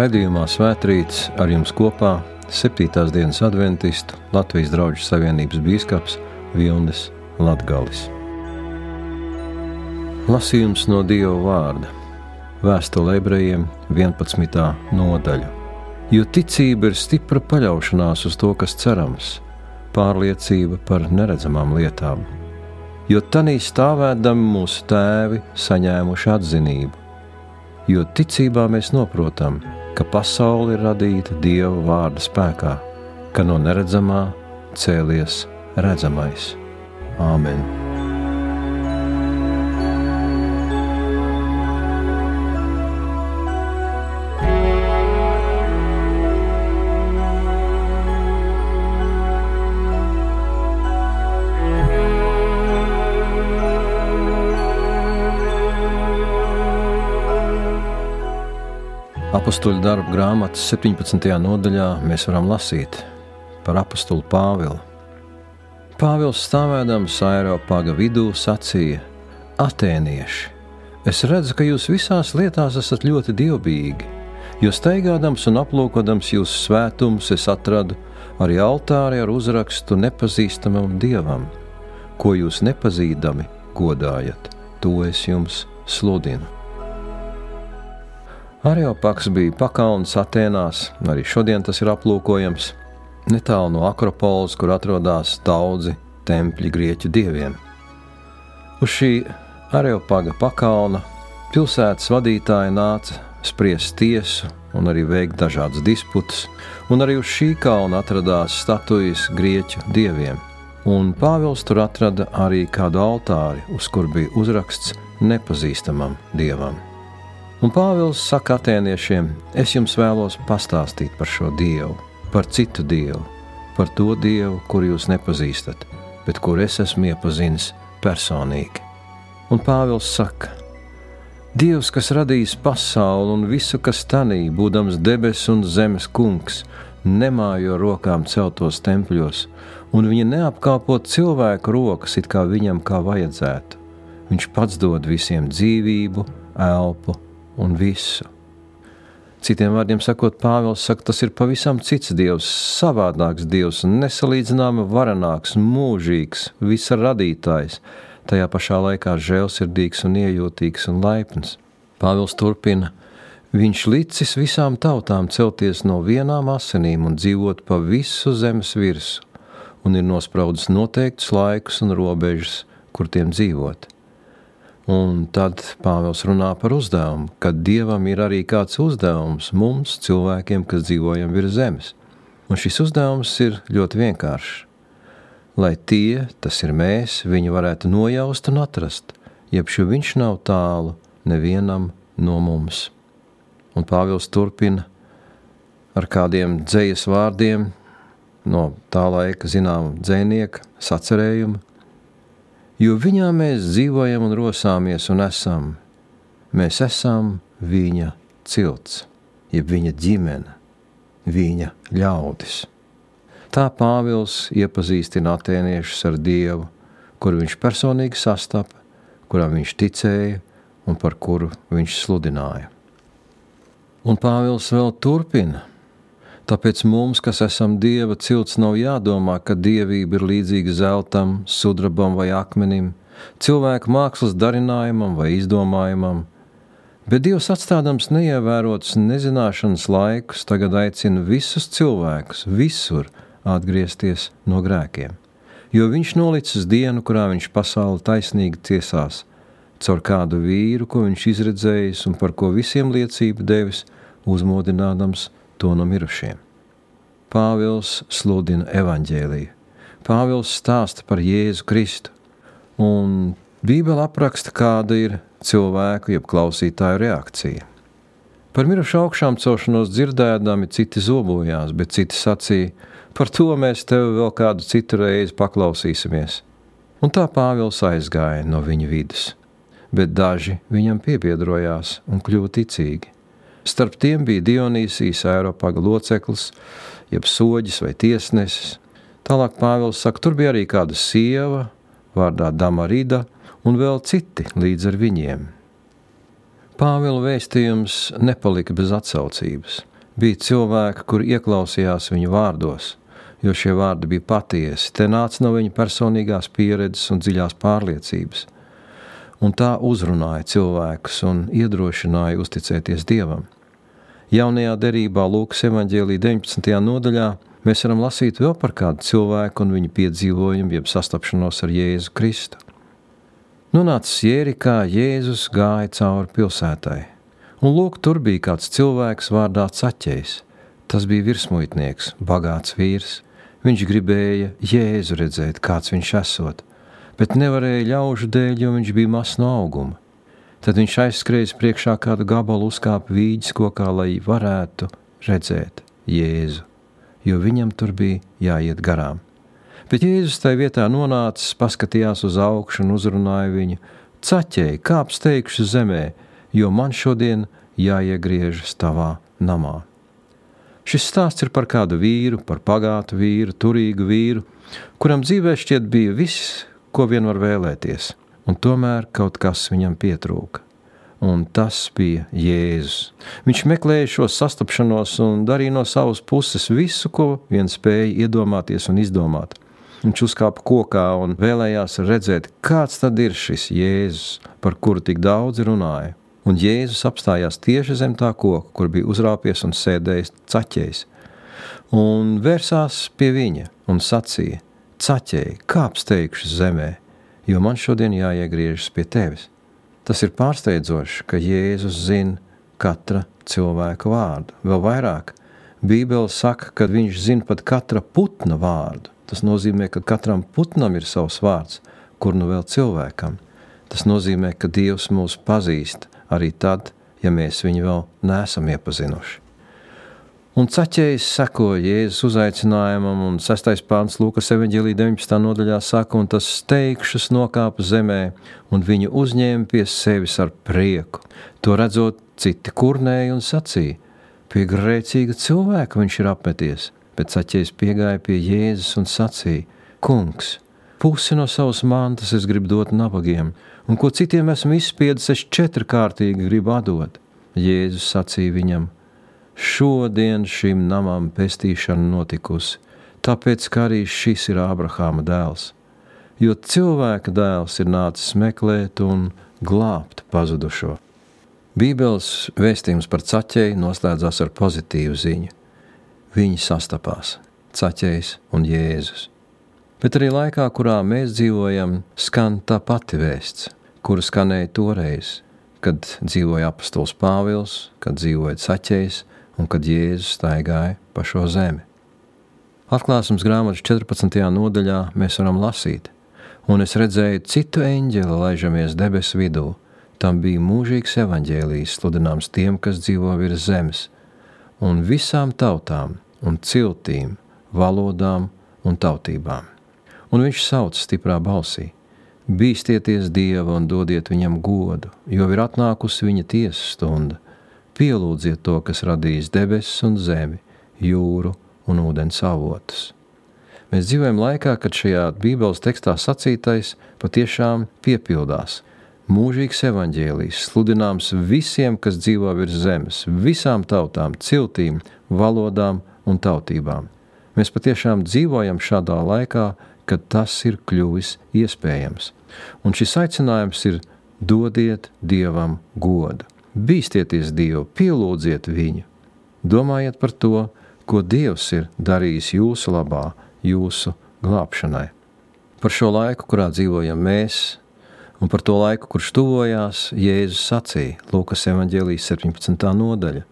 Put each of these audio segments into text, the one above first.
Radījumā Svētrīts ar jums kopā 7. dienas adventistu Latvijas draugu savienības bīskaps Vilnis Latgalis. Lasījums no Dieva vārda Vēstule ebrejiem 11. nodaļa. Jo ticība ir stipra paļaušanās uz to, kas cerams, pārliecība par neredzamām lietām. Jo tanī stāvēdami mūsu tēvi saņēmuši atzinību, jo ticībā mēs noprotam, ka pasaule ir radīta Dieva vārda spēkā, ka no neredzamā cēlies redzamais. Āmen! Apostoliņu darbu grāmatas 17. nodaļā mēs varam lasīt par apostulu Pāvilu. Pāvils stāvēdams Eiropāga vidū sacīja: Atēnieši, es redzu, ka jūs visās lietās esat ļoti dievbijīgi, jo steigādams un aplūkodams jūsu svētumus, es atradu arī altāri ar uzrakstu nepazīstamam dievam, ko jūs nepazīdami godājat, to es jums sludinu. Areopaks bija pakalns Atēnās, arī šodien tas ir aplūkojams, netālu no Akropolis, kur atrodas daudzi tempļi grieķu dieviem. Uz šī Areopaga pakalna pilsētas vadītāji nāca spriest tiesu un arī veikt dažādas disputas, un arī uz šī kalna atradās statujas grieķu dieviem. Un Pāvils tur atrada arī kādu altāri, uz kur bija uzraksts nepazīstamam dievam. Un Pāvils saka atēniešiem: Es jums vēlos pastāstīt par šo dievu, par citu dievu, par to dievu, kuru jūs nepazīstat, bet kur es esmu iepazinis personīgi. Un Pāvils saka: Dievs, kas radījis pasauli un visu, kas tanī, būdams debesu un zemes kungs, nemājo rokām celtos tempļos, un viņa neapkāpot cilvēku rokas, it kā viņam kā vajadzētu. Viņš pats dod visiem dzīvību, elpu un visu. Citiem vārdiem sakot, Pāvils saka, tas ir pavisam cits dievs, savādāks dievs, nesalīdzināmi varenāks, mūžīgs, visa radītājs, tajā pašā laikā žēlsirdīgs un iejūtīgs un laipns. Pāvils turpina, viņš licis visām tautām celties no vienām asinīm un dzīvot pa visu zemes virsmu, un ir nospraudis noteiktus laikus un robežas, kur tiem dzīvot. Un tad Pāvils runā par uzdevumu, ka Dievam ir arī kāds uzdevums mums, cilvēkiem, kas dzīvojam virs zemes. Un šis uzdevums ir ļoti vienkāršs. Lai tie, tas ir mēs, viņu varētu nojaust un atrast, jeb šo viņš nav tālu nevienam no mums. Un Pāvils turpina ar kādiem dzējas vārdiem no tā laika zināma dzēnieka sacerējuma, jo viņā mēs dzīvojam un rosāmies un esam. Mēs esam viņa cilts, jeb viņa ģimene, viņa ļaudis. Tā Pāvils iepazīstina atēniešus ar Dievu, kuru viņš personīgi sastapa, kuram viņš ticēja un par kuru viņš sludināja. Un Pāvils vēl turpina Tāpēc mums, kas esam dieva cilts, nav jādomā, ka dievība ir līdzīga zeltam, sudrabam vai akmenim, cilvēku mākslas darinājumam vai izdomājumam. Bet Dievs atstādams neievērotus nezināšanas laikus, tagad aicina visus cilvēkus visur atgriezties no grēkiem. Jo viņš nolicis dienu, kurā viņš pasauli taisnīgi tiesās, caur kādu vīru, ko viņš izredzējis un par ko visiem liecību devis, uzmodinādams to no mirušiem. Pāvils sludina evaņģēliju. Pāvils stāsta par Jēzu Kristu, un Bībele apraksta, kāda ir cilvēku, jeb klausītāju reakcija. Par mirušu augšām celšanos dzirdēdami citi zobojās, bet citi sacīja, par to mēs tevi vēl kādu citu reizi paklausīsimies. Un tā Pāvils aizgāja no viņa vidus, bet daži viņam piebiedrojās un kļuva ticīgi. Starp tiem bija Dionīsijas Eiropaga loceklis, jeb soģis vai tiesnesis. Tālāk Pāvils saka, tur bija arī kāda sieva, vārdā Damarida, un vēl citi līdz ar viņiem. Pāvila vēstījums nepalika bez atsaucības. Bija cilvēki, kuri ieklausījās viņu vārdos, jo šie vārdi bija patiesi, te nāca no viņa personīgās pieredzes un dziļās pārliecības. Un tā uzrunāja cilvēkus un iedrošināja uzticēties Dievam. Jaunajā derībā Lūkas evanģēlī 19. nodaļā mēs varam lasīt vēl par kādu cilvēku un viņa piedzīvojumu, jeb sastapšanos ar Jēzu Kristu. Nonācis Jērikā, Jēzus gāja cauri pilsētai, un lūk, tur bija kāds cilvēks vārdā Caķējs. Tas bija virsmuitnieks, bagāts vīrs, Viņš gribēja Jēzu redzēt, kāds viņš esot, bet nevarēja ļaužu dēļ, jo viņš bija mazs no auguma. Tad viņš aizskrēja priekšā kādu gabalu uzkāpa vīģis kokā, lai varētu redzēt Jēzu, jo viņam tur bija jāiet garām. Bet Jēzus tajā vietā nonācis, paskatījās uz augšu un uzrunāja viņu: Caķēji, kāp steigšu zemē, jo man šodien jāiegriežas tavā namā. Šis stāsts ir par kādu vīru, par pagātu vīru, turīgu vīru, kuram dzīvē šķiet bija viss, ko vien var vēlēties, un tomēr kaut kas viņam pietrūka. Un tas bija Jēzus. Viņš meklēja šo sastapšanos un darīja no savas puses visu, ko vien spēja iedomāties un izdomāt. Viņš uzkāpa kokā un vēlējās redzēt, kāds tad ir šis Jēzus, par kuru tik daudz runāja un Jēzus apstājās tieši zem tā koka, kur bija uzrāpies un sēdējis caķējs, un vērsās pie viņa un sacīja: Caķēji, kāps teikšu zemē, jo man šodien jāiegriežas pie tevis. Tas ir pārsteidzoši, ka Jēzus zina katra cilvēka vārdu. Vēl vairāk, Bībele saka, ka viņš zina pat katra putna vārdu. Tas nozīmē, ka katram putnam ir savs vārds, kur nu vēl cilvēkam. Tas nozīmē, ka Dievs mūs pazīst arī tad, ja mēs viņu vēl neesam iepazinuši. Un caķējs seko Jēzus uzaicinājumam, un 6. pāns Lūkas evanģēlī 19. nodaļā saka, un tas steigšus nokāpa zemē, un viņu uzņēma pie sevis ar prieku. To redzot, citi kurnēja un sacīja, pie grēcīga cilvēka viņš ir apmeties, bet caķējs piegāja pie Jēzus un sacīja, kungs, pusi no savas mantas es gribu dot nabagiem, un ko citiem esmu izspiedis, es četrkārtīgi gribu atdot. Jēzus sacīja viņam: Šodien šim namam pestīšana notikusi, tāpēc, ka arī šis ir Ābrahāma dēls. Jo cilvēka dēls ir nācis meklēt un glābt pazudušo. Bībeles vēstījums par caķēju noslēdzās ar pozitīvu ziņu. Viņi sastapās, caķējs un Jēzus. Bet arī laikā, kurā mēs dzīvojam, skan tā pati vēsts kura skanēja toreiz, kad dzīvoja apustulis Pāvils, kad dzīvoja Caķējs un kad Jēzus staigāja pa šo zemi. Atklāsmes grāmatas 14. nodaļā mēs varam lasīt, un es redzēju citu eņģeli laižamies debesu vidū. Tam bija mūžīgs evaņģēlijs, sludināms tiem, kas dzīvo virs zemes, un visām tautām un ciltīm, valodām un tautībām. Un viņš sauc stiprā balsī: Bīstieties Dieva un dodiet viņam godu, jo ir atnākusi viņa tiesas stunda. Pielūdziet to, kas radījis debesis un zemi, jūru un ūdens avotus. Mēs dzīvojam laikā, kad šajā Bībeles tekstā sacītais patiešām piepildās. Mūžīgs evaņģēlijs, sludināms visiem, kas dzīvo virs zemes, visām tautām, ciltīm, valodām un tautībām. Mēs patiešām dzīvojam šādā laikā, kad tas ir kļuvis iespējams. Un šis aicinājums ir dodiet Dievam godu. Bīstieties Dievu, pielūdziet viņu. Domājiet par to, ko Dievs ir darījis jūsu labā, jūsu glābšanai. Par šo laiku, kurā dzīvojam mēs, un par to laiku, kurš tuvojās, Jēzus sacīja Lūkas evanģēlijas 17. nodaļa.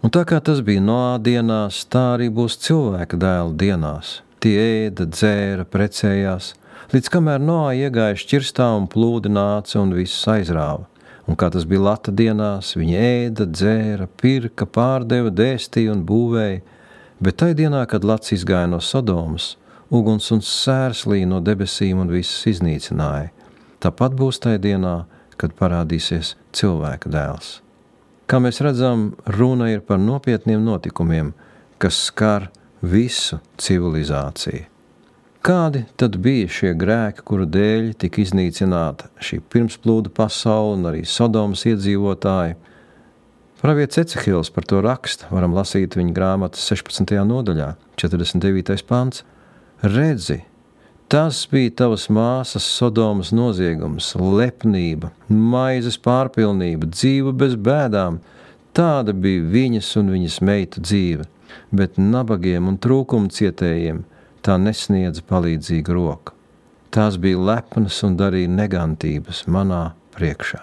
Un tā kā tas bija no dienās, tā arī būs cilvēka dēla dienās. Tie ēda, dzēra, precējās, līdz kamēr Noā iegāja šķirstā un plūdi nāca un visus aizrāva. Un kā tas bija lata dienās, viņi ēda, dzēra, pirka, pārdeva, dēstīja un būvēja, bet tai dienā, kad lats izgāja no Sodomas, uguns un sērs līja no debesīm un visus iznīcināja. Tāpat būs tajā dienā, kad parādīsies cilvēka dēls. Kā mēs redzam, runa ir par nopietniem notikumiem, kas skar visu civilizāciju. Kādi tad bija šie grēki, kuru dēļ tika iznīcināta šī pirmsplūda pasaule un arī Sodomas iedzīvotāji? Pravietis Ecehils par to raksta, varam lasīt viņa grāmatas 16. nodaļā, 49. pāns. Redzi, tas bija tavas māsas Sodomas noziegums, lepnība, maizes pārpilnība, dzīve bez bēdām. Tāda bija viņas un viņas meitu dzīve, bet nabagiem un trūkumcietējiem tā nesniedza palīdzīgu roku. Tās bija lepnas un darīja negantības manā priekšā.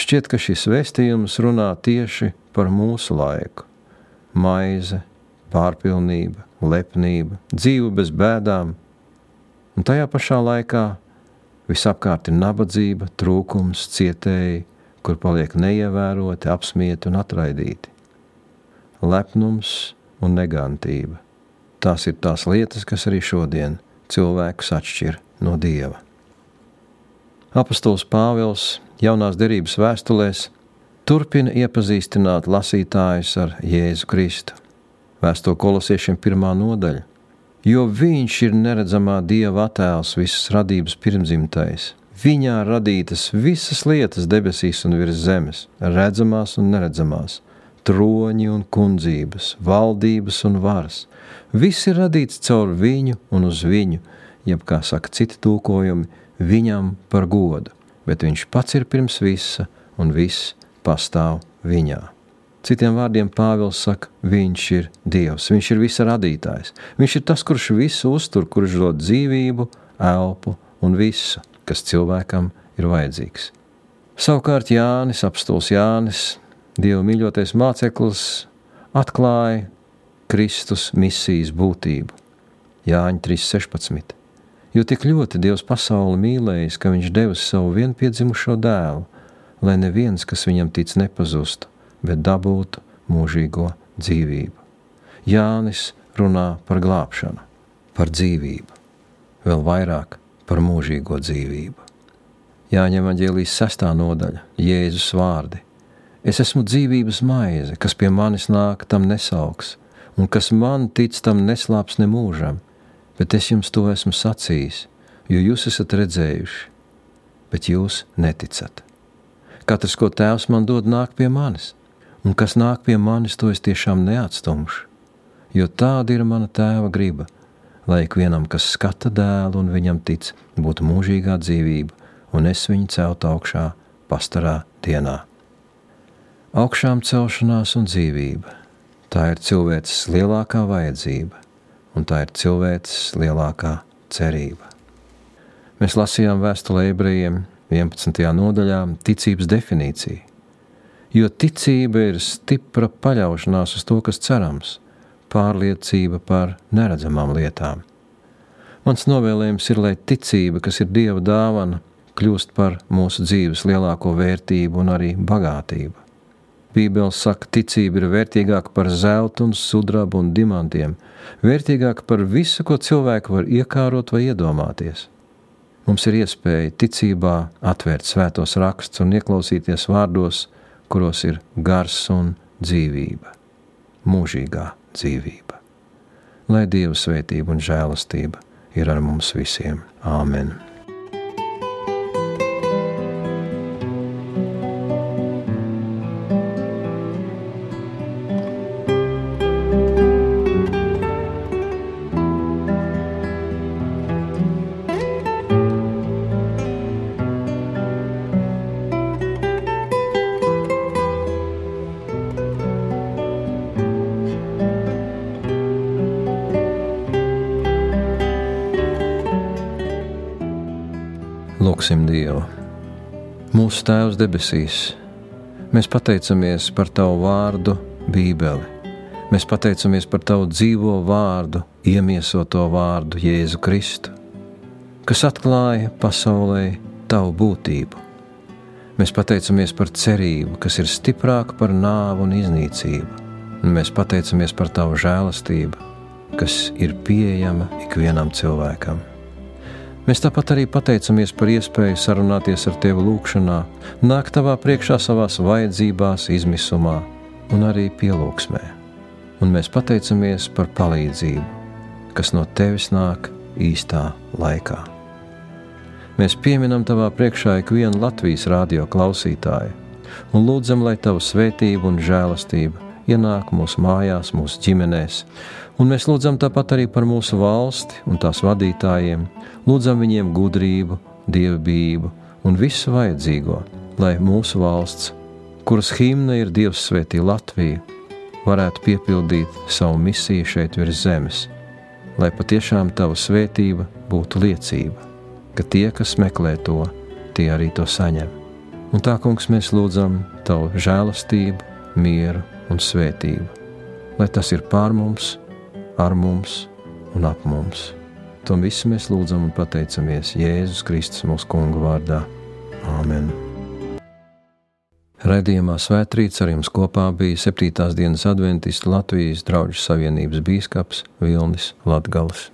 Šķiet, ka šis vēstījums runā tieši par mūsu laiku. Maize, pārpilnība, lepnība, dzīve bez bēdām, un tajā pašā laikā visapkārt ir nabadzība, trūkums, cietēji, kur paliek neievēroti, apspiesti un atraidīti. Lepnums un negantība. Tās ir tās lietas, kas arī šodien cilvēkus atšķir no dieva. Apostols Pāvils jaunās derības vēstulēs turpina iepazīstināt lasītājus ar Jēzu Kristu. Vēsto kolosiešiem pirmā nodaļa, jo viņš ir neredzamā dieva attēls, visas radības pirmzimtais. Viņā radītas visas lietas debesīs un virs zemes, redzamās un neredzamās, troņi un kundzības, valdības un varas. Viss ir radīts caur viņu un uz viņu, jeb kā saka citi tūkojumi, viņam par godu bet viņš pats ir pirms visa, un viss pastāv viņā. Citiem vārdiem Pāvils saka, viņš ir Dievs, viņš ir visa radītājs. Viņš ir tas, kurš visu uztur, kurš dod dzīvību, elpu un visu, kas cilvēkam ir vajadzīgs. Savukārt Jānis, apstults Jānis, Dieva mīļotais māceklis, atklāja Kristus misijas būtību. Jāņa 3.16 jo tik ļoti Dievs pasauli mīlējis, ka viņš devis savu vienpiedzimušo dēlu, lai neviens, kas viņam tic, nepazustu, bet dabūtu mūžīgo dzīvību. Jānis runā par glābšanu, par dzīvību, vēl vairāk par mūžīgo dzīvību. Jāņem aģēlijas sestā nodaļa, Jēzus vārdi. Es esmu dzīvības maize, kas pie manis nāk, tam nesauks, un kas man tic, tam neslāps nemūžam bet es jums to esmu sacījis, jo jūs esat redzējuši, bet jūs neticat. Katrs, ko tēvs man dod, nāk pie manis, un kas nāk pie manis, to es tiešām neatstumšu, jo tāda ir mana tēva griba, lai ikvienam, kas skata dēlu un viņam tic, būtu mūžīgā dzīvība, un es viņu celtu augšā pastarā dienā. Augšām celšanās un dzīvība - tā ir cilvēces lielākā vajadzība un tā ir cilvēces lielākā cerība. Mēs lasījām vēstulē ebrejiem 11. nodaļā ticības definīciju, jo ticība ir stipra paļaušanās uz to, kas cerams, pārliecība par neredzamām lietām. Mans novēlējums ir, lai ticība, kas ir Dieva dāvana, kļūst par mūsu dzīves lielāko vērtību un arī bagātību. Bībele saka, ticība ir vērtīgāka par zeltu, un sudrabu un dimantiem, vērtīgāka par visu, ko cilvēki var iekārot vai iedomāties. Mums ir iespēja ticībā atvērt svētos rakstus un ieklausīties vārdos, kuros ir gars un dzīvība, mūžīgā dzīvība. Lai Dieva svētība un žēlastība ir ar mums visiem. Āmen! Lūksim Dievu. Mūsu Tēvs debesīs, mēs pateicamies par Tavu vārdu, Bībeli. Mēs pateicamies par Tavu dzīvo vārdu, iemiesoto vārdu Jēzu Kristu, kas atklāja pasaulē Tavu būtību. Mēs pateicamies par cerību, kas ir stiprāka par nāvu un iznīcību. Un mēs pateicamies par Tavu žēlastību, kas ir pieejama ikvienam cilvēkam. Mēs tāpat arī pateicamies par iespēju sarunāties ar Tevi lūgšanā, nākt Tavā priekšā savās vajadzībās, izmisumā un arī pielūgsmē. Un mēs pateicamies par palīdzību, kas no Tevis nāk īstā laikā. Mēs pieminam Tavā priekšā ikvienu Latvijas radio klausītāju, un lūdzam, lai Tava svētība un žēlastība ienāk mūsu mājās, mūsu ģimenēs, un mēs lūdzam tāpat arī par mūsu valsti un tās vadītājiem, lūdzam viņiem gudrību, dievbijību un visu vajadzīgo, lai mūsu valsts, kuras himna ir Dievs svētī Latviju, varētu piepildīt savu misiju šeit virs zemes, lai patiešām Tava svētība būtu liecība, ka tie, kas meklē to, tie arī to saņem. Un tā, kungs, mēs lūdzam Tavu žēlastību, mieru un svētību, lai tas ir pār mums, ar mums un ap mums. To visu mēs lūdzam un pateicamies Jēzus Kristus mūsu Kunga vārdā. Āmen! Radījumā svētrīts ar jums kopā bija 7. dienas adventists Latvijas draugu savienības bīskaps Vilnis Latgals.